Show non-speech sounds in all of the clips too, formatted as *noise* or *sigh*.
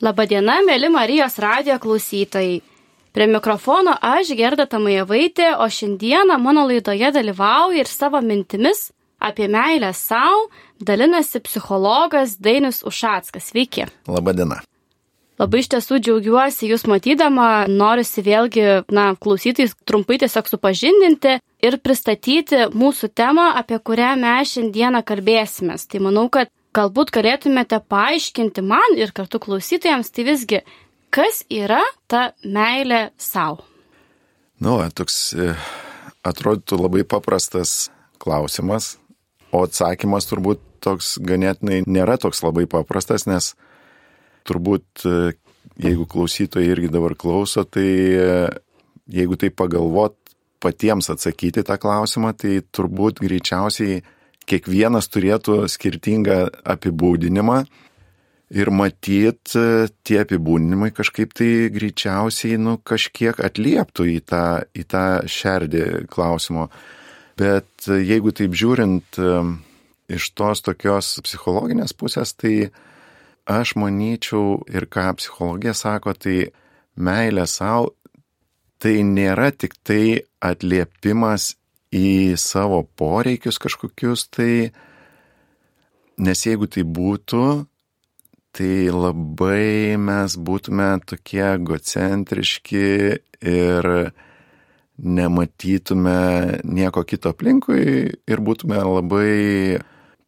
Labadiena, mėly Marijos radio klausytojai. Prie mikrofono aš Gerda Tamajavaitė, o šiandieną mano laidoje dalyvauja ir savo mintimis apie meilę savo dalinasi psichologas Dainis Ušackas. Sveiki. Labadiena. Labai iš tiesų džiaugiuosi jūs matydama, norisi vėlgi, na, klausytais trumpai tiesiog supažindinti ir pristatyti mūsų temą, apie kurią mes šiandieną kalbėsime. Tai manau, kad galbūt galėtumėte paaiškinti man ir kartu klausytojams, tai visgi, kas yra ta meilė savo? Nu, toks e, atrodytų labai paprastas klausimas, o atsakymas turbūt toks ganėtinai nėra toks labai paprastas, nes turbūt e, jeigu klausytojai irgi dabar klauso, tai e, jeigu tai pagalvot patiems atsakyti tą klausimą, tai turbūt greičiausiai kiekvienas turėtų skirtingą apibūdinimą ir matyt, tie apibūdinimai kažkaip tai greičiausiai, nu, kažkiek atlieptų į tą, į tą šerdį klausimo. Bet jeigu taip žiūrint iš tos tokios psichologinės pusės, tai aš manyčiau ir ką psichologija sako, tai meilė savo tai nėra tik tai atliepimas į savo poreikius kažkokius, tai nes jeigu tai būtų, tai labai mes būtume tokie egocentriški ir nematytume nieko kito aplinkui ir būtume labai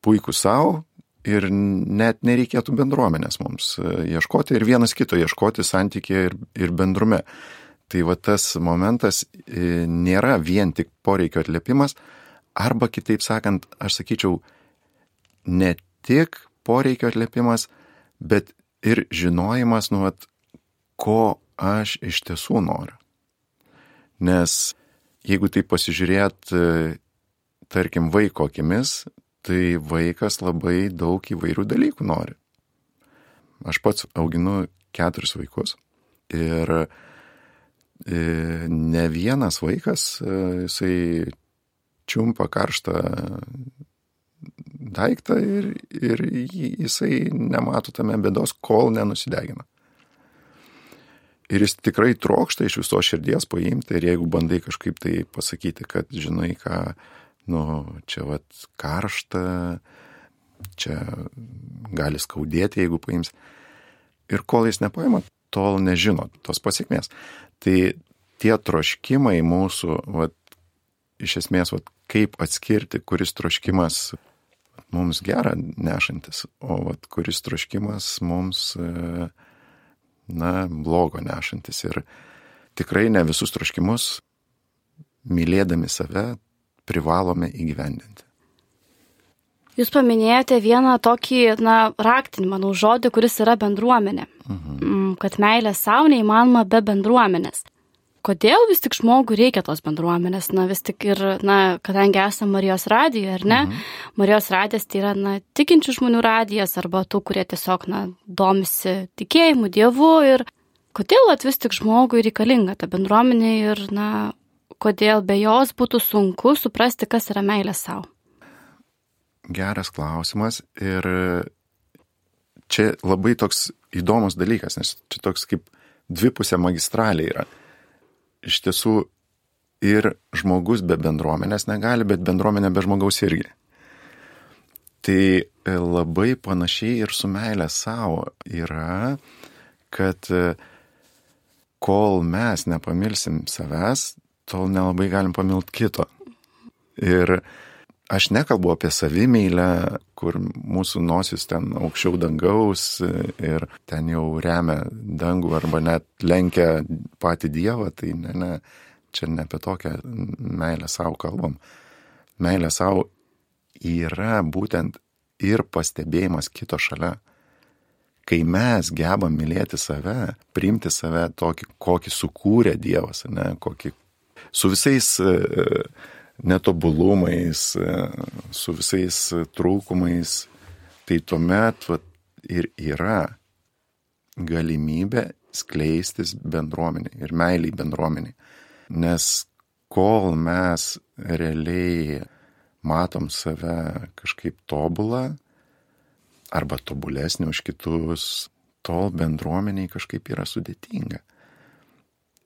puikų savo ir net nereikėtų bendruomenės mums ieškoti ir vienas kito ieškoti santykėje ir, ir bendrume. Tai va tas momentas e, nėra vien tik poreikio atliepimas, arba kitaip sakant, aš sakyčiau, ne tik poreikio atliepimas, bet ir žinojimas, nu, vat, ko aš iš tiesų noriu. Nes jeigu tai pasižiūrėt, e, tarkim, vaiko akimis, tai vaikas labai daug įvairių dalykų nori. Aš pats auginu keturis vaikus ir ne vienas vaikas, e, jisai čiumpa karštą daiktą ir, ir jisai nemato tame bėdos, kol nenusidegina. Ir jis tikrai trokšta iš viso širdies paimti ir jeigu bandai kažkaip tai pasakyti, kad žinai ką, nu, čia vat karšta, čia gali skaudėti, jeigu paims. Ir kol jis nepaima, tol nežino tos pasiekmės. Tai tie troškimai mūsų, vat, iš esmės, vat, kaip atskirti, kuris troškimas mums gerą nešantis, o vat, kuris troškimas mums, e, na, blogo nešantis. Ir tikrai ne visus troškimus, mylėdami save, privalome įgyvendinti. Jūs paminėjote vieną tokį, na, raktinį, manau, žodį, kuris yra bendruomenė. Mhm. Kad meilė savo neįmanoma be bendruomenės. Kodėl vis tik žmogui reikia tos bendruomenės? Na, vis tik ir, na, kadangi esame Marijos radijoje, ar ne? Mhm. Marijos radijas tai yra, na, tikinčių žmonių radijas arba tų, kurie tiesiog, na, domisi tikėjimu, dievu ir kodėl vis tik žmogui reikalinga ta bendruomenė ir, na, kodėl be jos būtų sunku suprasti, kas yra meilė savo geras klausimas ir čia labai toks įdomus dalykas, nes čia toks kaip dvipusė magistralė yra. Iš tiesų ir žmogus be bendruomenės negali, bet bendruomenė be žmogaus irgi. Tai e, labai panašiai ir su meilė savo yra, kad e, kol mes nepamilsim savęs, tol nelabai galim pamilt kito. Ir Aš nekalbu apie savimeilę, kur mūsų nosis ten aukščiau dangaus ir ten jau remia dangų arba net lenkia patį Dievą, tai ne, ne, čia ne apie tokią meilę savo kalbam. Meilė savo yra būtent ir pastebėjimas kito šalia. Kai mes gebam mylėti save, priimti save tokį, kokį sukūrė Dievas, ne, kokį su visais uh, netobulumais, e, su visais trūkumais, tai tuomet vat, ir yra galimybė skleistis bendruomeniai ir meiliai bendruomeniai. Nes kol mes realiai matom save kažkaip tobulą arba tobulesnį už kitus, tol bendruomeniai kažkaip yra sudėtinga.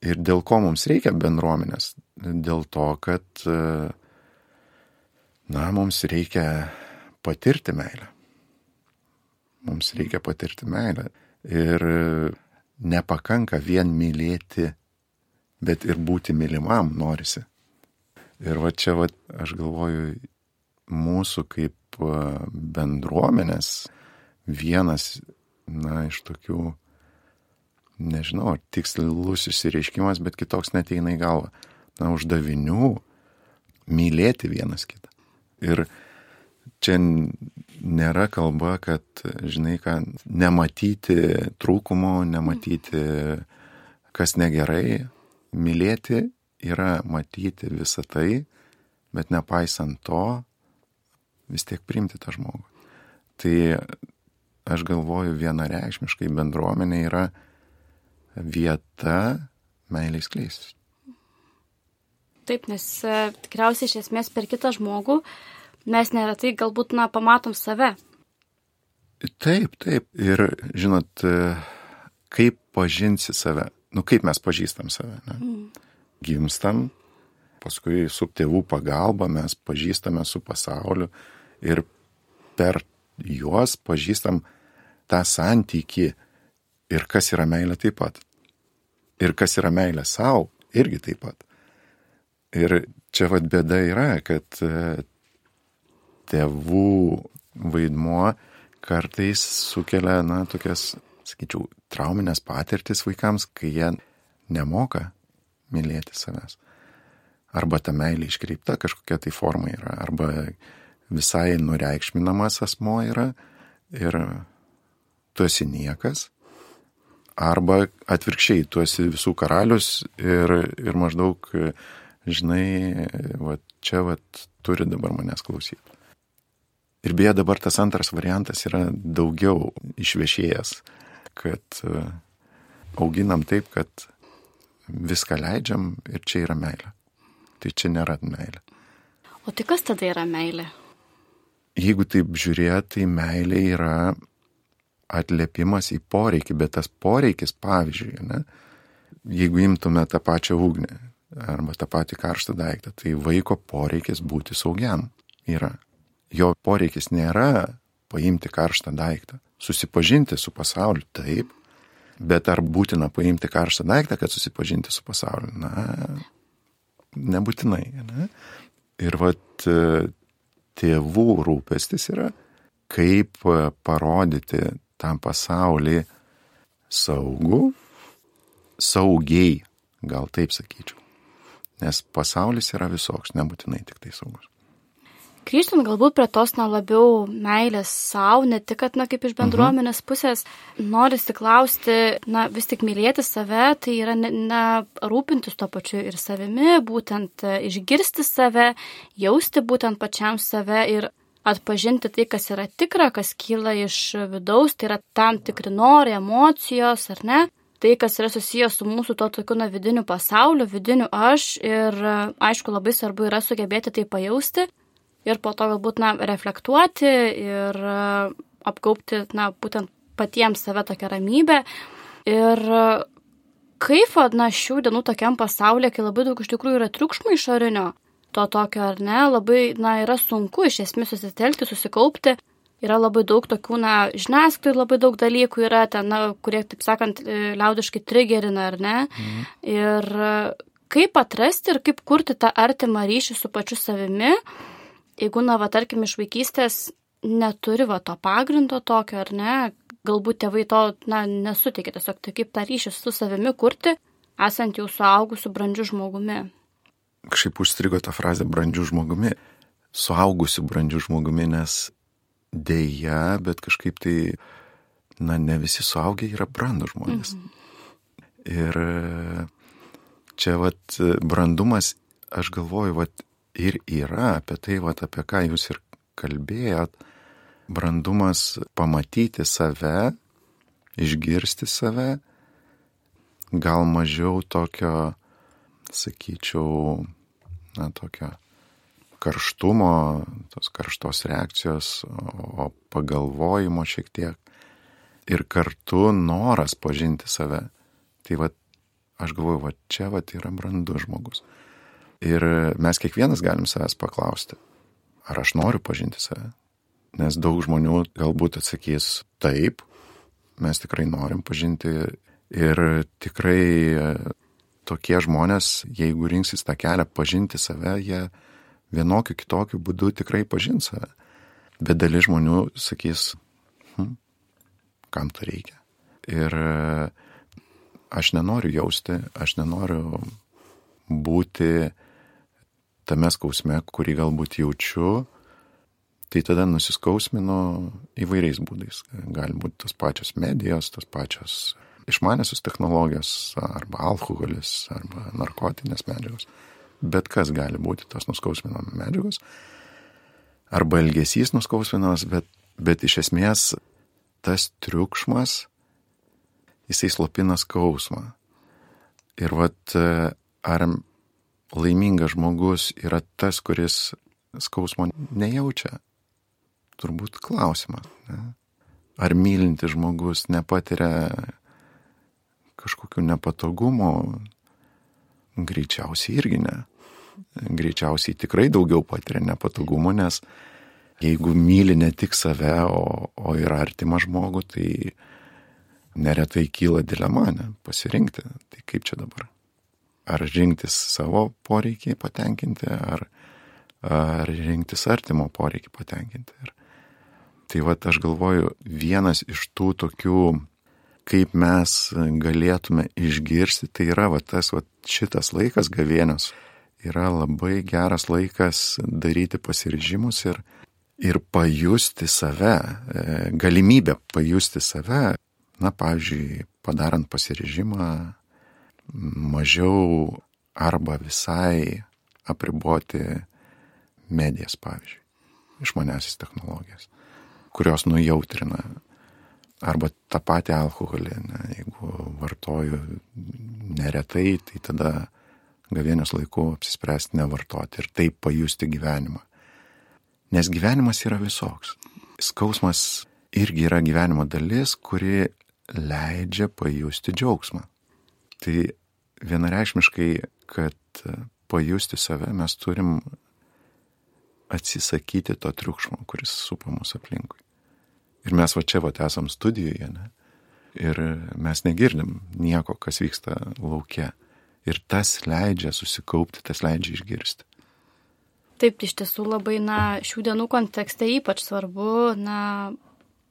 Ir dėl ko mums reikia bendruomenės? Dėl to, kad, na, mums reikia patirti meilę. Mums reikia patirti meilę. Ir nepakanka vien mylėti, bet ir būti mylimam norisi. Ir va čia, va, aš galvoju, mūsų kaip bendruomenės vienas, na, iš tokių nežinau, ar tikslus išsireiškimas, bet kitoks neteina į galvą. Na, uždavinių mylėti vienas kitą. Ir čia nėra kalba, kad, žinai, ką, nematyti trūkumo, nematyti, kas negerai. Mylėti yra matyti visą tai, bet nepaisant to, vis tiek priimti tą žmogų. Tai aš galvoju vienareikšmiškai bendruomenė yra vieta meiliai skleistis. Taip, nes e, tikriausiai iš esmės per kitą žmogų mes neretai galbūt, na, pamatom save. Taip, taip. Ir, žinot, e, kaip pažinsi save, nu kaip mes pažįstam save. Ne? Mm. Gimstam, paskui su tėvų pagalba mes pažįstame su pasauliu ir per juos pažįstam tą santykį ir kas yra meilė taip pat. Ir kas yra meilė savo, irgi taip pat. Ir čia vad bėda yra, kad e, tėvų vaidmuo kartais sukelia, na, tokias, sakyčiau, trauminės patirtis vaikams, kai jie nemoka mylėti savęs. Arba ta meilė iškreipta kažkokia tai forma yra, arba visai nureikšminamas asmo yra ir tu esi niekas, Arba atvirkščiai, tu esi visų karalius ir, ir maždaug, žinai, va, čia va, turi dabar manęs klausyti. Ir beje, dabar tas antras variantas yra daugiau išviešėjęs, kad e, auginam taip, kad viską leidžiam ir čia yra meilė. Tai čia nėra meilė. O tai kas tada yra meilė? Jeigu taip žiūrėt, tai meilė yra atliepimas į poreikį, bet tas poreikis, pavyzdžiui, ne, jeigu imtume tą pačią ugnį arba tą patį karštą daiktą, tai vaiko poreikis būti saugiam yra. Jo poreikis nėra paimti karštą daiktą, susipažinti su pasauliu taip, bet ar būtina paimti karštą daiktą, kad susipažinti su pasauliu? Na, nebūtinai. Ne? Ir vat tėvų rūpestis yra, kaip parodyti tam pasaulį saugų, saugiai, gal taip sakyčiau. Nes pasaulis yra visoks, nebūtinai tik tai saugus. Grįžtant galbūt prie tos, na, labiau meilės savo, ne tik, kad, na, kaip iš mhm. bendruomenės pusės, norisi klausti, na, vis tik mylėti save, tai yra, na, rūpintis to pačiu ir savimi, būtent e, išgirsti save, jausti būtent pačiam save ir atpažinti tai, kas yra tikra, kas kyla iš vidaus, tai yra tam tikri norai, emocijos, ar ne? Tai, kas yra susijęs su mūsų to tokiu na, vidiniu pasauliu, vidiniu aš ir aišku labai svarbu yra sugebėti tai pajausti ir po to galbūt na, reflektuoti ir apgaupti na, būtent patiems save tokią ramybę. Ir kaip, na, šių dienų tokiam pasaulyje, kai labai daug iš tikrųjų yra triukšmo išorinio, to tokio ar ne, labai, na, yra sunku iš esmės susitelkti, susikaupti. Yra labai daug tokių, na, žiniasklaidai labai daug dalykų yra ten, na, kurie, taip sakant, e, liaudiškai trigerina, ar ne. Mhm. Ir e, kaip atrasti ir kaip kurti tą artimą ryšį su pačiu savimi, jeigu, na, va, tarkim, iš vaikystės neturi va to pagrindo tokio, ar ne, galbūt tėvai to, na, nesutikė, tiesiog tai kaip tą ryšį su savimi kurti, esant jau suaugusiu brandžiu žmogumi kažkaip užstrigo tą frazę brandžių žmogumi, suaugusių brandžių žmogumi, nes dėja, bet kažkaip tai, na, ne visi suaugę yra brandų žmonės. Mhm. Ir čia, vat, brandumas, aš galvoju, vat, ir yra apie tai, vat, apie ką jūs ir kalbėjot, brandumas pamatyti save, išgirsti save, gal mažiau tokio, sakyčiau, na, tokio karštumo, tos karštos reakcijos, o pagalvojimo šiek tiek. ir kartu noras pažinti save. Tai va, aš galvoju, va čia va yra brandus žmogus. Ir mes kiekvienas galim savęs paklausti, ar aš noriu pažinti save. Nes daug žmonių galbūt atsakys taip, mes tikrai norim pažinti ir tikrai tokie žmonės, jeigu rinksis tą kelią pažinti save, jie vienokiu kitokiu būdu tikrai pažins save. Bet dalis žmonių sakys, hm, kam to reikia. Ir aš nenoriu jausti, aš nenoriu būti tame skausme, kurį galbūt jaučiu, tai tada nusiskausminu įvairiais būdais. Gali būti tos pačios medijos, tos pačios išmanėsios technologijos, arba alkoholis, arba narkotinės medžiagos. Bet kas gali būti tos nuskausminamos medžiagos, arba elgesys nuskausminamas, bet, bet iš esmės tas triukšmas, jisai slopina skausmą. Ir vat ar laimingas žmogus yra tas, kuris skausmo nejaučia? Turbūt klausimas. Ne? Ar mylintis žmogus nepatiria kažkokių nepatogumų? Greičiausiai irgi ne. Greičiausiai tikrai daugiau patiria nepatogumų, nes jeigu myli ne tik save, o, o ir artimą žmogų, tai neretai kyla dilema, ne, pasirinkti. Tai kaip čia dabar? Ar rinktis savo poreikį patenkinti, ar, ar rinktis artimo poreikį patenkinti. Ir tai va, aš galvoju, vienas iš tų tokių, kaip mes galėtume išgirsti, tai yra va, tas va, šitas laikas gavienos yra labai geras laikas daryti pasiryžimus ir, ir pajusti save, e, galimybę pajusti save, na, pavyzdžiui, padarant pasiryžimą mažiau arba visai apriboti medijas, pavyzdžiui, išmanesis technologijas, kurios nujautrina. Arba tą patį alkoholį, ne, jeigu vartoju neretai, tai tada gavėnios laiku apsispręsti nevartoti ir taip pajusti gyvenimą. Nes gyvenimas yra visoks. Skausmas irgi yra gyvenimo dalis, kuri leidžia pajusti džiaugsmą. Tai vienareikšmiškai, kad pajusti save mes turim atsisakyti to triukšmo, kuris supa mūsų aplinkui. Ir mes va čia va esam studijoje, ne? Ir mes negirdim nieko, kas vyksta laukia. Ir tas leidžia susikaupti, tas leidžia išgirsti. Taip, iš tiesų labai, na, šių dienų kontekste ypač svarbu, na,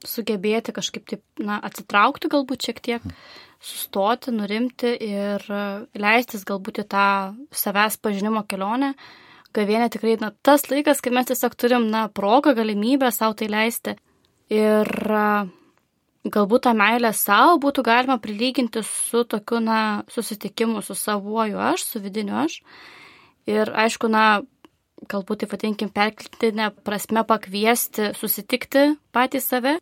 sugebėti kažkaip taip, na, atsitraukti galbūt šiek tiek, sustoti, nurimti ir leistis galbūt į tą savęs pažinimo kelionę. Gavienė tikrai, na, tas laikas, kai mes tiesiog turim, na, progą, galimybę savo tai leisti. Ir galbūt tą meilę savo būtų galima prilyginti su tokiu, na, susitikimu su savuoju aš, su vidiniu aš. Ir aišku, na, galbūt tai vadinkim perkeltinę prasme pakviesti, susitikti patį save,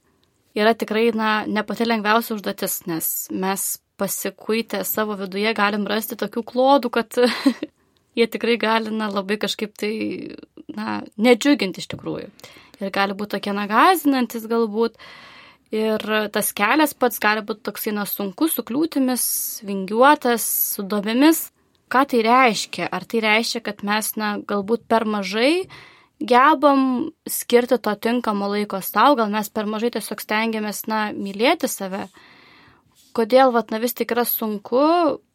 yra tikrai, na, ne pati lengviausia užduotis, nes mes pasikuitę savo viduje galim rasti tokių klodų, kad *laughs* jie tikrai gali, na, labai kažkaip tai, na, nedžiuginti iš tikrųjų. Ir gali būti tokie nagazinantis galbūt. Ir tas kelias pats gali būti toksai, na, sunkus, su kliūtimis, vingiuotas, su duomėmis ką tai reiškia? Ar tai reiškia, kad mes, na, galbūt per mažai gebam skirti to tinkamo laiko savo, gal mes per mažai tiesiog stengiamės, na, mylėti save? Kodėl, vat, na, vis tik yra sunku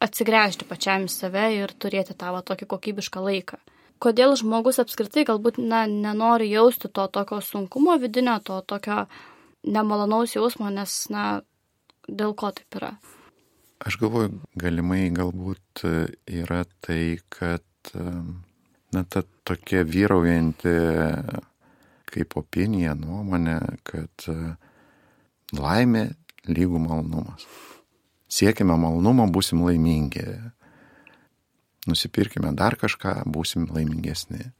atsigręžti pačiam į save ir turėti tą, va, tokį kokybišką laiką? Kodėl žmogus apskritai galbūt, na, nenori jausti to tokio sunkumo vidinio, to tokio nemalonaus jausmo, nes, na, dėl ko taip yra? Aš galvoju, galimai galbūt e, yra tai, kad e, na, ta tokia vyraujanti kaip opinija nuomonė, kad e, laimė lygų malonumas. Siekime malonumo, būsim laimingi. Nusipirkime dar kažką, būsim laimingesni.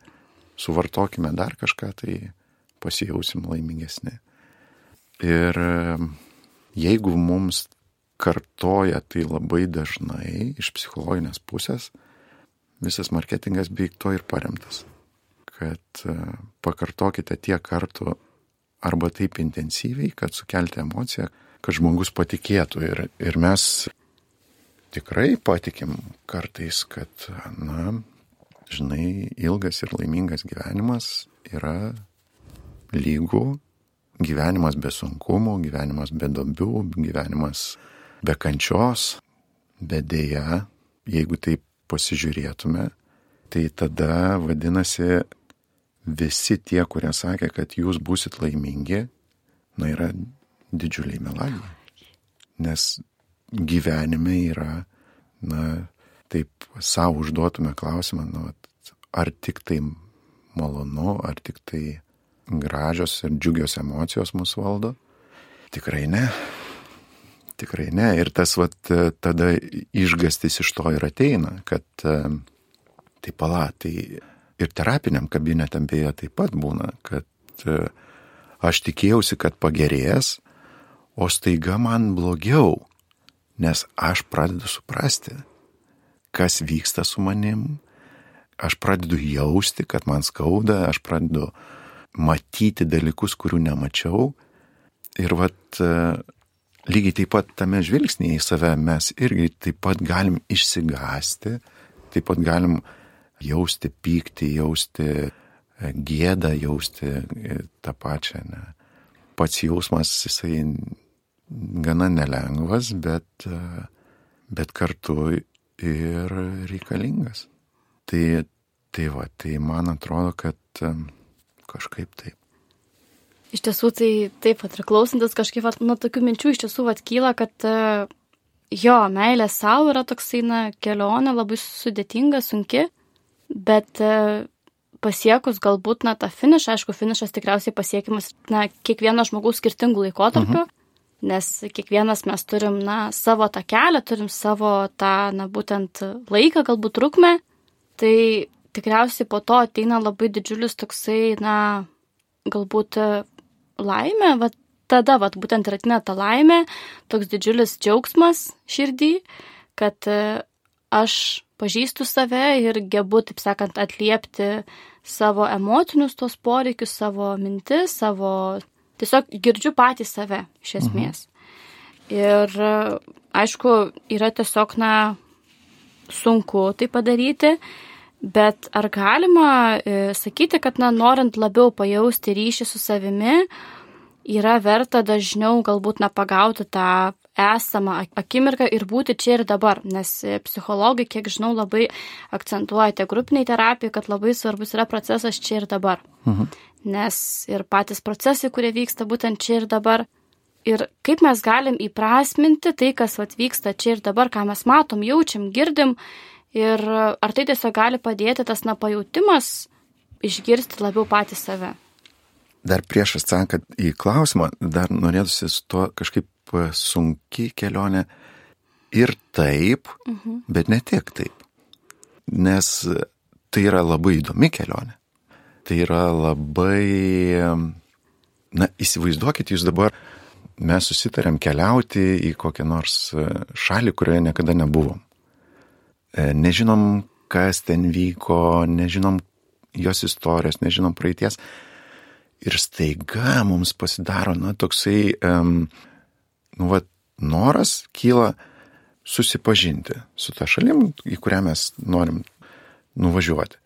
Suvartokime dar kažką, tai pasijausim laimingesni. Ir jeigu mums kartoja tai labai dažnai iš psichologinės pusės, visas marketingas beveik to ir paremtas. Kad e, pakartokite tiek kartų arba taip intensyviai, kad sukelti emociją, kad žmogus patikėtų. Ir, ir mes tikrai patikim kartais, kad, na, žinai, ilgas ir laimingas gyvenimas yra lygų gyvenimas be sunkumų, gyvenimas be dobių, gyvenimas be kančios, bet dėja, jeigu taip pasižiūrėtume, tai tada vadinasi visi tie, kurie sakė, kad jūs busit laimingi, na yra didžiuliai melagiai. Nes gyvenime yra, na, taip savo užduotume klausimą, nu, ar tik tai malonu, ar tik tai gražios ir džiugios emocijos mus valdo. Tikrai ne. Tikrai ne. Ir tas vat, tada išgastis iš to ir ateina, kad tai pala, tai ir terapiniam kabinetam beje taip pat būna, kad aš tikėjausi, kad pagerės, o staiga man blogiau, nes aš pradedu suprasti, kas vyksta su manim, aš pradedu jausti, kad man skauda, aš pradedu matyti dalykus, kurių nemačiau. Ir vat lygiai taip pat tame žvilgsnėje į save mes irgi taip pat galim išsigasti, taip pat galim jausti pyktį, jausti e, gėdą, jausti e, tą pačią. Ne. Pats jausmas jisai gana nelengvas, bet, bet kartu ir reikalingas. Tai, tai va, tai man atrodo, kad kažkaip taip. Iš tiesų, tai taip pat ir klausantis kažkaip, vat, nuo tokių minčių iš tiesų vat, kyla, kad e, jo, meilė savo yra toksai, na, kelionė labai sudėtinga, sunki, bet e, pasiekus galbūt, na, tą finišą, aišku, finišas tikriausiai pasiekimas, na, kiekvieno žmogaus skirtingų laikotarpių, mhm. Nes kiekvienas mes turim, na, savo tą kelią, turim savo tą, na, būtent laiką, galbūt trukmę, tai tikriausiai po to ateina labai didžiulis toksai, na, galbūt laimė, va tada, va būtent ir atina ta laimė, toks didžiulis džiaugsmas širdį, kad e, aš pažįstu save ir gebu, taip sakant, atliepti savo emocinius tos poreikius, savo mintis, savo... Tiesiog girdžiu patį save, iš mhm. esmės. Mhm. Ir e, aišku, yra tiesiog, na, sunku tai padaryti, bet ar galima e, sakyti, kad, na, norint labiau pajausti ryšį su savimi, yra verta dažniau galbūt na pagauti tą esamą akimirką ir būti čia ir dabar, nes psichologai, kiek žinau, labai akcentuoja tiek grupiniai terapijai, kad labai svarbus yra procesas čia ir dabar. Mhm. Nes ir patys procesai, kurie vyksta būtent čia ir dabar. Ir kaip mes galim įprasminti tai, kas vat, vyksta čia ir dabar, ką mes matom, jaučiam, girdim. Ir ar tai tiesiog gali padėti tas na pajūtimas išgirsti labiau patį save. Dar prieš atsakant į klausimą, dar norėtųsi su tuo kažkaip e, sunki kelionė ir taip, mhm. bet ne tiek taip. Nes tai yra labai įdomi kelionė. Tai yra labai, na, įsivaizduokit, jūs dabar, mes susitarėm keliauti į kokią nors e, šalį, kurioje niekada nebuvom. E, nežinom, kas ten vyko, nežinom jos istorijos, nežinom praeities ir staiga mums pasidaro, na, toksai, um, nu, va, noras kyla susipažinti su ta šalim, į kurią mes norim nuvažiuoti.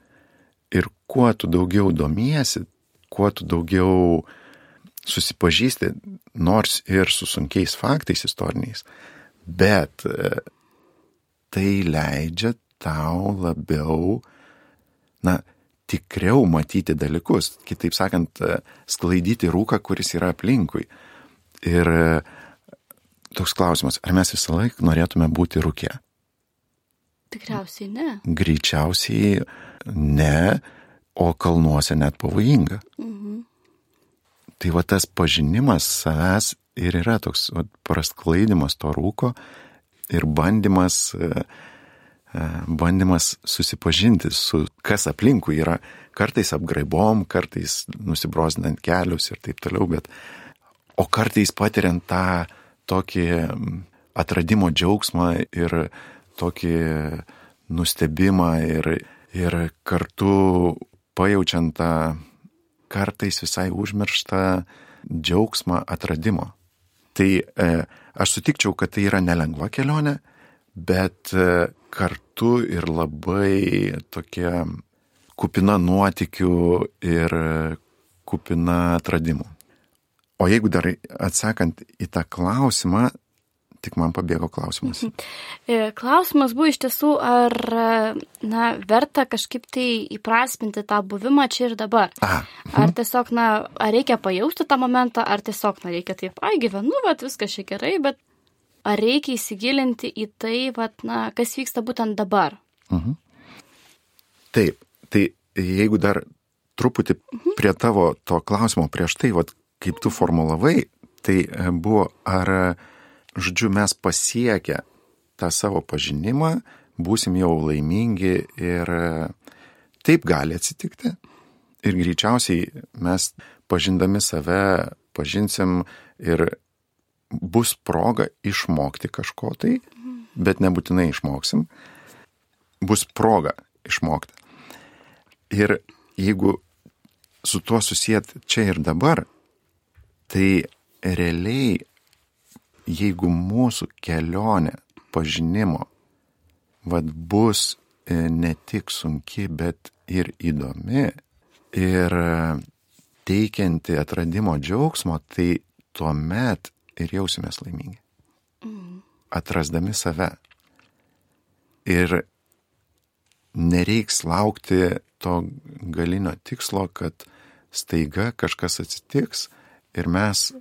Kuo tu daugiau domiesi, kuo tu daugiau susipažįsti, nors ir su sunkiais faktais istoriniais, bet e, tai leidžia tau labiau, na, tikriau matyti dalykus, kitaip sakant, e, sklaidyti rūką, kuris yra aplinkui. Ir e, toks klausimas, ar mes visą laiką norėtume būti rūkė? Tikriausiai ne. Greičiausiai ne, o kalnuose net pavojinga. Mhm. Tai va tas pažinimas savęs ir yra toks va, prasklaidimas to rūko ir bandymas uh, E, bandymas susipažinti su kas aplinkui yra, kartais apgraibom, kartais nusibrozinant kelius ir taip toliau, bet o kartais patiriant tą tokį atradimo džiaugsmą ir tokį nustebimą ir, ir kartu pajaučiant tą kartais visai užmirštą džiaugsmą atradimo. Tai e, aš sutikčiau, kad tai yra nelengva kelionė, bet e, kartu ir labai tokia kupina nuotikių ir kupina atradimų. O jeigu dar atsakant į tą klausimą, tik man pabėgo klausimas. E, klausimas buvo iš tiesų, ar na, verta kažkaip tai įprasminti tą buvimą čia ir dabar. Aha. Ar tiesiog, na, ar reikia pajausti tą momentą, ar tiesiog, na, reikia taip, ai gyvenu, bet viskas čia gerai, bet ar reikia įsigilinti į tai, vat, na, kas vyksta būtent dabar. Mhm. Taip, tai jeigu dar truputį prie tavo to klausimo prieš tai, vat, kaip tu formulavai, tai e, buvo, ar, žodžiu, mes pasiekę tą savo pažinimą, būsim jau laimingi ir e, taip gali atsitikti. Ir greičiausiai mes pažindami save pažinsim ir bus proga išmokti kažko tai, bet nebūtinai išmoksim. Bus proga išmokti. Ir jeigu su tuo susijęt čia ir dabar, Tai realiai, jeigu mūsų kelionė pažinimo vad bus e, ne tik sunki, bet ir įdomi ir teikianti atradimo džiaugsmo, tai tuomet ir jausimės laimingi. Atrasdami save. Ir nereiks laukti to galinio tikslo, kad staiga kažkas atsitiks, ir mes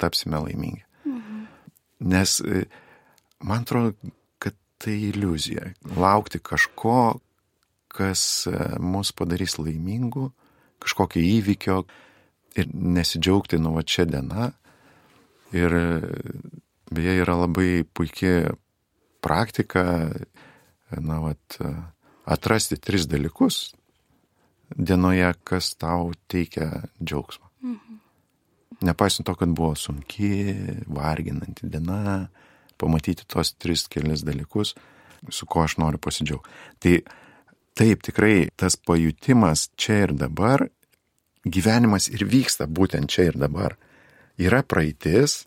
tapsime laimingi. Nes e, man atrodo, kad tai iliuzija. Laukti kažko, kas e, mus padarys laimingų, kažkokio įvykio ir nesidžiaugti nuo čia diena. Ir e, beje yra labai puikia praktika, na, vat, atrasti tris dalykus dienoje, kas tau teikia džiaugsmą. Mhm. Nepaisant to, kad buvo sunki, varginanti diena, pamatyti tos tris kelias dalykus, su kuo aš noriu pasidžiaugti. Tai taip, tikrai tas pajutimas čia ir dabar, gyvenimas ir vyksta būtent čia ir dabar. Yra praeitis,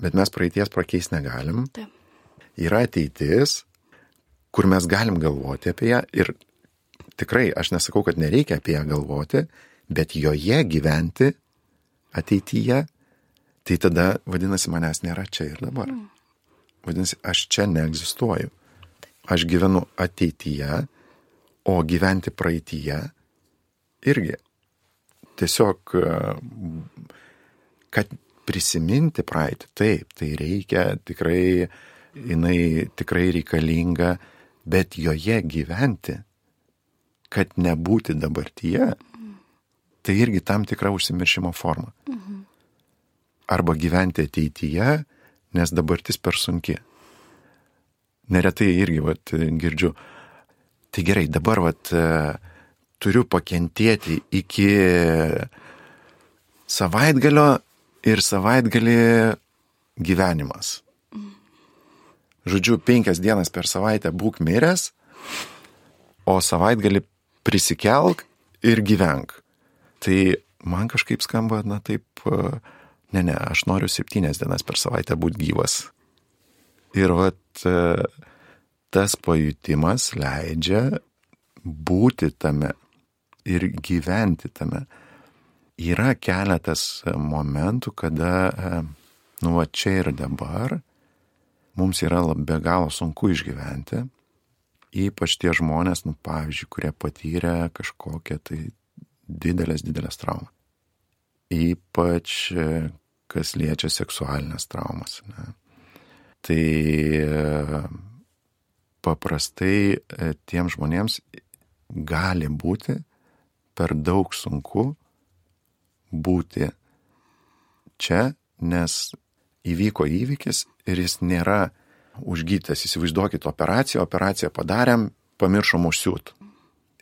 bet mes praeities pakeisti negalim. Taip. Yra ateitis, kur mes galim galvoti apie ją ir tikrai aš nesakau, kad nereikia apie ją galvoti, bet joje gyventi ateityje, tai tada vadinasi manęs nėra čia ir dabar. Mm. Vadinasi, aš čia neegzistuoju. Aš gyvenu ateityje, o gyventi praeityje irgi. Tiesiog, kad prisiminti praeitį, taip, tai reikia, tikrai, jinai tikrai reikalinga, bet joje gyventi, kad nebūti dabartyje, tai irgi tam tikra užsimiršimo forma. Mhm. Arba gyventi ateityje, nes dabartis per sunki. Neretai irgi vat, girdžiu, tai gerai, dabar vat, turiu pakentėti iki savaitgalio ir savaitgalį gyvenimas. Žodžiu, penkias dienas per savaitę būk miręs, o savaitgalį prisikelk ir gyvenk. Tai man kažkaip skamba, na taip, e, ne, ne, aš noriu septynias dienas per savaitę būti gyvas. Ir vat e, tas pajutimas leidžia būti tame ir gyventi tame. Yra keletas momentų, kada, e, nu, va čia ir dabar mums yra be galo sunku išgyventi. Ypač tie žmonės, nu, pavyzdžiui, kurie patyrė kažkokią tai didelės, didelės traumas. Ypač kas liečia seksualinės traumas. Ne. Tai paprastai e, tiem žmonėms gali būti per daug sunku būti čia, nes įvyko įvykis ir jis nėra užgytas. Įsivaizduokit operaciją, operaciją padarėm, pamiršom užsiūt.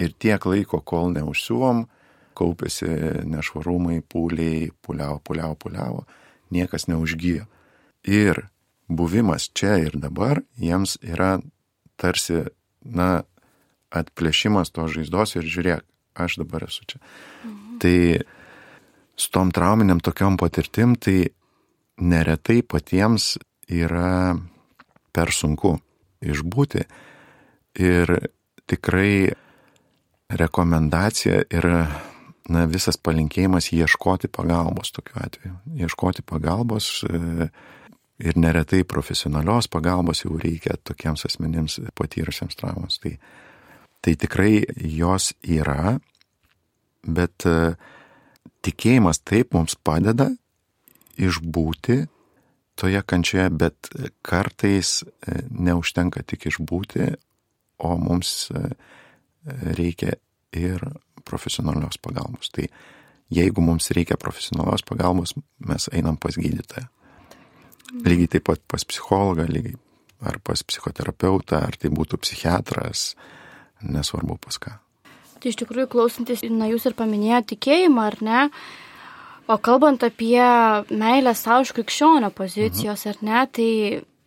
Ir tiek laiko, kol neužsiuvom, kaupėsi nešvarumai, pūliai, puliavo, puliavo, puliavo, niekas neužgyjo. Ir buvimas čia ir dabar jiems yra tarsi, na, atplėšimas to žaizdos ir žiūrėk, aš dabar esu čia. Mhm. Tai su tom trauminiam tokiom patirtim, tai neretai patiems yra per sunku išbūti ir tikrai rekomendacija ir na, visas palinkėjimas ieškoti pagalbos tokiu atveju. Ieškoti pagalbos e, ir neretai profesionalios pagalbos jau reikia tokiems asmenims patyrusiems traumas. Tai, tai tikrai jos yra, bet e, tikėjimas taip mums padeda išbūti toje kančioje, bet kartais e, neužtenka tik išbūti, o mums reikia ir profesionalios pagalbos. Tai jeigu mums reikia profesionalios pagalbos, mes einam pas gydytoją. Lygiai taip pat pas psichologą, lygiai ar pas psichoterapeutą, ar tai būtų psichiatras, nesvarbu pas ką. Tai iš tikrųjų klausantis, na jūs ir paminėjote tikėjimą, ar ne? O kalbant apie meilę savo iš krikščionio pozicijos, mhm. ar ne, tai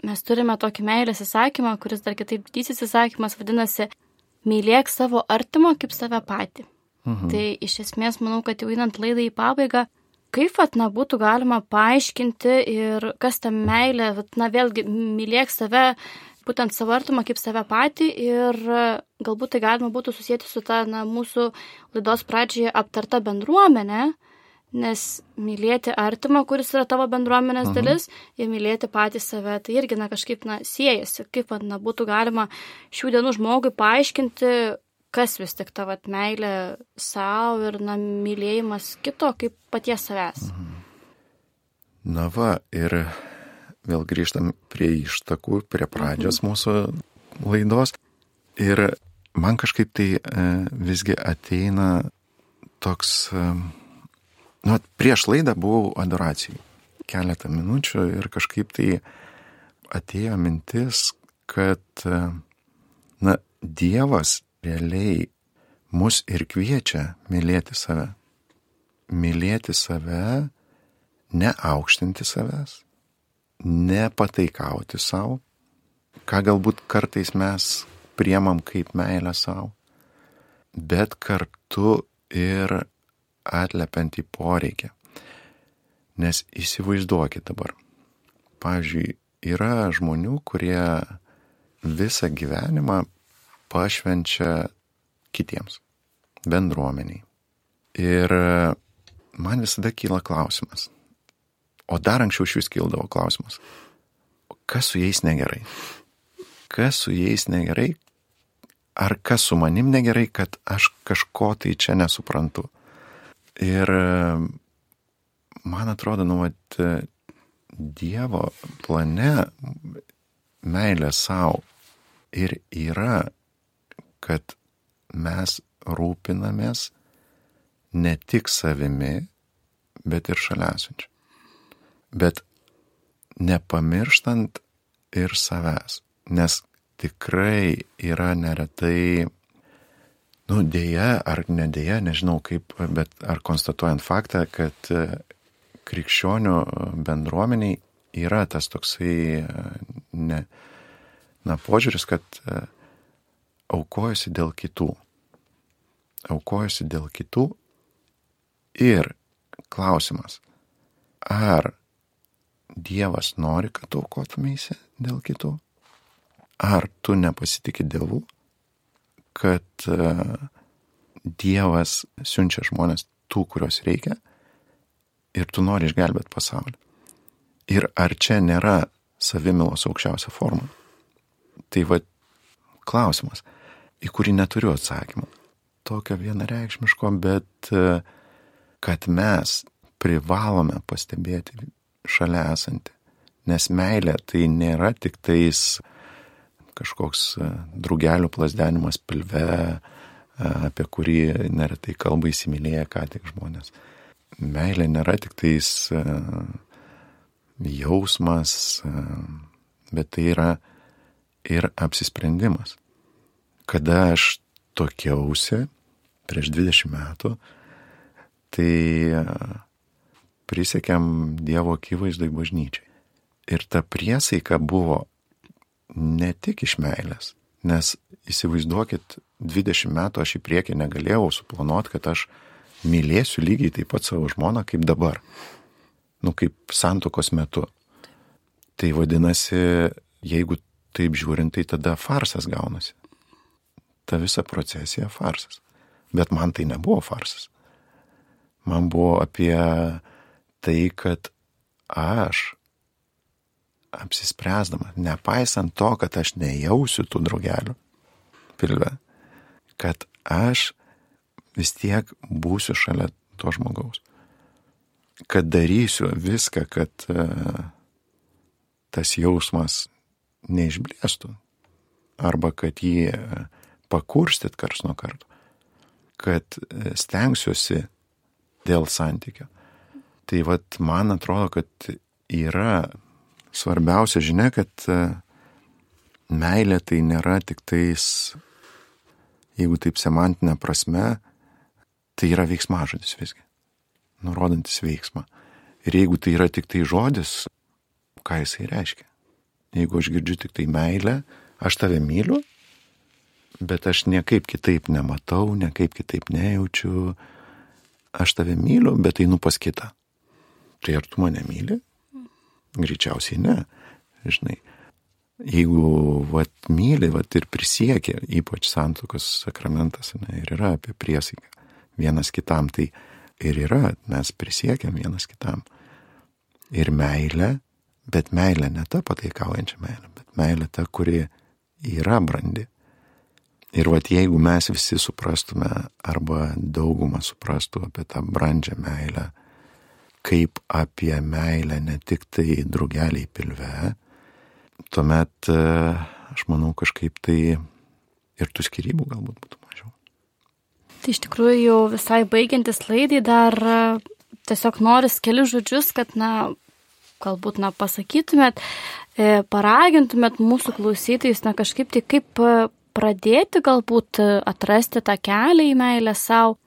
mes turime tokį meilės įsakymą, kuris dar kitaip didysis įsakymas vadinasi mylėk savo artimą kaip save patį. Mhm. Tai iš esmės manau, kad jau einant laidai į pabaigą, kaip vat, na, būtų galima paaiškinti ir kas ta meilė, vat, na, vėlgi mylėk save, būtent savo artimą kaip save patį ir galbūt tai galima būtų susijęti su ta, na, mūsų laidos pradžioje aptarta bendruomenė, nes mylėti artimą, kuris yra tavo bendruomenės mhm. dalis, ir mylėti patį save, tai irgi, na, kažkaip, na, siejasi, kaip, na, būtų galima šių dienų žmogui paaiškinti, kas vis tik tavo meilė savo ir, na, mylėjimas kito kaip paties savęs. Mhm. Na va, ir vėl grįžtam prie ištakų, prie pradžios mhm. mūsų laidos. Ir man kažkaip tai e, visgi ateina toks e, Nu, prieš laidą buvau adoracijai keletą minučių ir kažkaip tai atėjo mintis, kad, na, Dievas realiai mus ir kviečia mylėti save. Mylėti save, neaukštinti savęs, nepataikauti savo, ką galbūt kartais mes priemam kaip meilę savo, bet kartu ir atliepiant į poreikį. Nes įsivaizduokit dabar. Pavyzdžiui, yra žmonių, kurie visą gyvenimą pašvenčia kitiems, bendruomeniai. Ir man visada kyla klausimas. O dar anksčiau iš vis kildavo klausimas. Kas su jais negerai? Kas su jais negerai? Ar kas su manim negerai, kad aš kažko tai čia nesuprantu? Ir man atrodo, nu, vat, Dievo plane meilė savo ir yra, kad mes rūpinamės ne tik savimi, bet ir šalia esančiu. Bet nepamirštant ir savęs, nes tikrai yra neretai nu, dėja ar nedėja, nežinau kaip, bet ar konstatuojant faktą, kad e, krikščionių bendruomeniai yra tas toksai, e, ne, na, požiūris, kad e, aukojasi dėl kitų. Aukojasi dėl kitų ir klausimas, ar Dievas nori, kad aukotumėsi dėl kitų? Ar tu nepasitikė Dievu? kad e, Dievas siunčia žmonės tų, kurios reikia ir tu nori išgelbėti pasaulį. Ir ar čia nėra savimilos aukščiausia forma? Tai va klausimas, į kurį neturiu atsakymą. Tokio vienareikšmiško, bet e, kad mes privalome pastebėti šalia esantį. Nes meilė tai nėra tik tais kažkoks e, drugelių plasdenimas pilve, e, apie kurį neretai kalba įsimylėję ką tik žmonės. Meilė nėra tik tais jausmas, bet tai yra ir apsisprendimas. Kada aš tokiausi prieš 20 metų, tai prisiekėm Dievo akivaizdai bažnyčiai. Ir ta priesaika buvo ne tik iš meilės, nes įsivaizduokit, 20 metų aš į priekį negalėjau suplanuoti, kad aš mylėsiu lygiai taip pat savo žmoną kaip dabar. Nu, kaip santokos metu. Tai vadinasi, jeigu taip žiūrint, tai tada farsas gaunasi. Ta visa procesija farsas. Bet man tai nebuvo farsas. Man buvo apie tai, kad aš apsispręsdama, nepaisant to, kad aš nejausiu tų draugelių pilve, kad aš vis tiek būsiu šalia to žmogaus. Kad darysiu viską, kad tas jausmas neišblėstų. Arba kad jį pakurstyt kars nuo karto. Kad e, stengsiuosi dėl santykio. Tai vad man atrodo, kad yra svarbiausia žinia, kad e, meilė tai nėra tik tais, jeigu taip semantinė prasme, tai yra veiksmažodis visgi, nurodantis veiksmą. Ir jeigu tai yra tik tai žodis, ką jisai reiškia? Jeigu aš girdžiu tik tai meilę, aš tave myliu, bet aš niekaip kitaip nematau, niekaip kitaip nejaučiu, aš tave myliu, bet einu pas kitą. Tai ar tu mane myli? Greičiausiai ne. Žinai, jeigu vat, myli vat, ir prisiekia, ypač santokos sakramentas, ne, ir yra apie priesaiką vienas kitam, tai ir yra, mes prisiekiam vienas kitam. Ir meilė, bet meilė ne ta pataikaujančia meilė, bet meilė ta, kuri yra brandi. Ir vat jeigu mes visi suprastume, arba daugumą suprastų apie tą brandžią meilę, kaip apie meilę ne tik tai draugeliai pilve, tuomet e, aš manau kažkaip tai ir tų skirybų galbūt būtų mažiau. Tai iš tikrųjų jau visai baigiantis laidai dar e, tiesiog noris keli žodžius, kad, na, galbūt, na, pasakytumėt, e, paragintumėt mūsų klausytojus, na, kažkaip tai kaip pradėti galbūt atrasti tą kelią į meilę savo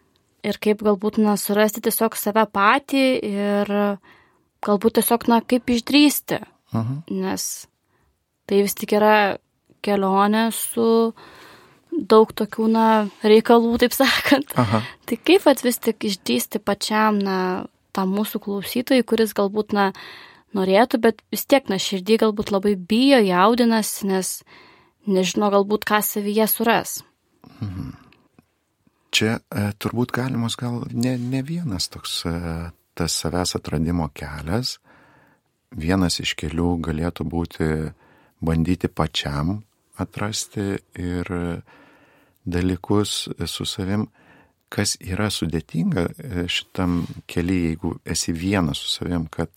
ir kaip galbūt, na, surasti tiesiog save patį ir galbūt tiesiog, na, kaip išdrysti. Aha. Nes tai vis tik yra kelionė su daug tokių, na, reikalų, taip sakant. Aha. Tai kaip at vis tik išdrysti pačiam, na, tam mūsų klausytojui, kuris galbūt, na, norėtų, bet vis tiek, na, širdį galbūt labai bijo, jaudinasi, nes nežino galbūt, ką savyje suras. Mhm. Čia e, turbūt galimas gal ne, ne vienas toks e, tas savęs atradimo kelias. Vienas iš kelių galėtų būti bandyti pačiam atrasti ir dalykus su savim, kas yra sudėtinga e, šitam keliui, jeigu esi vienas su savim, kad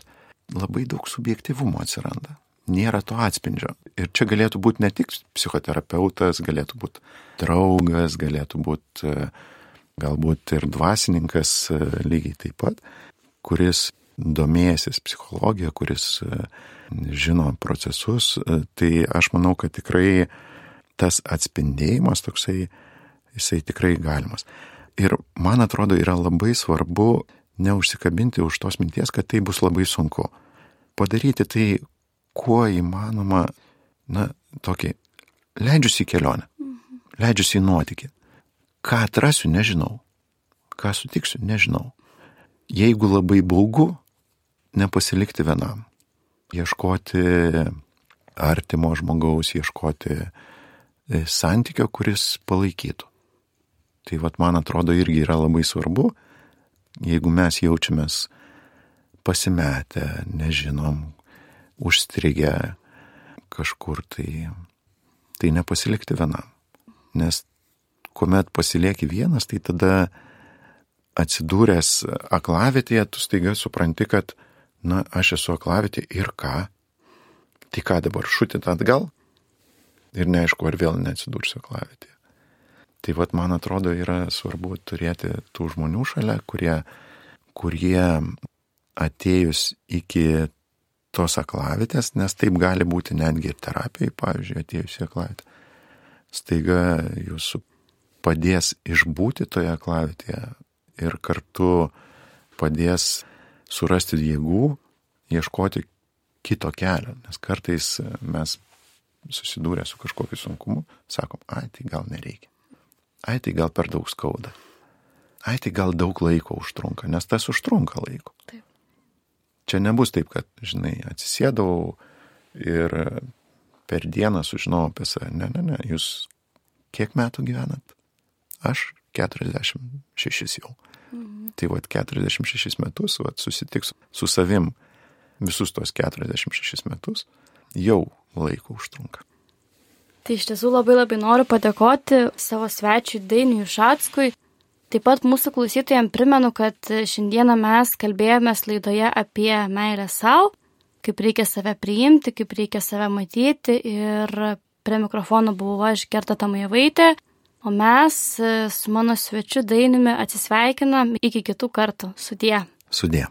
labai daug subjektivumo atsiranda. Nėra to atspindžio. Ir čia galėtų būti ne tik psichoterapeutas, galėtų būti draugas, galėtų būti galbūt ir dvasininkas e, lygiai taip pat, kuris domėjęsis psichologija, kuris e, žino procesus, e, tai aš manau, kad tikrai tas atspindėjimas toksai, jisai tikrai galimas. Ir man atrodo yra labai svarbu neužsikabinti už tos minties, kad tai bus labai sunku. Padaryti tai, kuo įmanoma, na, tokį, leidžiusi į kelionę, leidžiusi į nuotykį. Ką atrasiu, nežinau. Ką sutiksiu, nežinau. Jeigu labai baugu, nepasilikti vienam. Ieškoti artimo žmogaus, ieškoti e, santykio, kuris palaikytų. Tai vad man atrodo irgi yra labai svarbu, jeigu mes jaučiamės pasimetę, nežinom, užstrigę kažkur, tai, tai nepasilikti vienam. Nes kuomet pasilieki vienas, tai tada atsidūręs aklavitėje, tu staiga supranti, kad, na, aš esu aklavitė ir ką? Tai ką dabar šutit atgal? Ir neaišku, ar vėl neatsidursiu aklavitėje. Tai vad, man atrodo, yra svarbu turėti tų žmonių šalia, kurie, kurie atėjus iki tos aklavitės, nes taip gali būti netgi ir terapijai, pavyzdžiui, atėjus į aklavitę. Staiga jūs padės išbūti toje klavitėje ir kartu padės surasti jėgų, ieškoti kito kelio, nes kartais mes susidūrę su kažkokiu sunkumu, sakom, ai, tai gal nereikia. Ai, tai gal per daug skauda. Ai, tai gal daug laiko užtrunka, nes tas užtrunka laiko. Taip. Čia nebus taip, kad, žinai, atsisėdau ir per dieną sužinojau apie save. Ne, ne, ne, jūs kiek metų gyvenat? Aš 46 jau. Mhm. Tai vad 46 metus, vad susitiks su savim visus tos 46 metus, jau laiko užtrunka. Tai iš tiesų labai labai noriu padėkoti savo svečiui Dainiui Šatskui. Taip pat mūsų klausytojams primenu, kad šiandieną mes kalbėjomės laidoje apie meilę savo, kaip reikia save priimti, kaip reikia save matyti ir prie mikrofono buvau aš Gerta Tamajevaitė, o mes su mano svečiu Dainiumi atsisveikinam iki kitų kartų. Sudie. Sudie.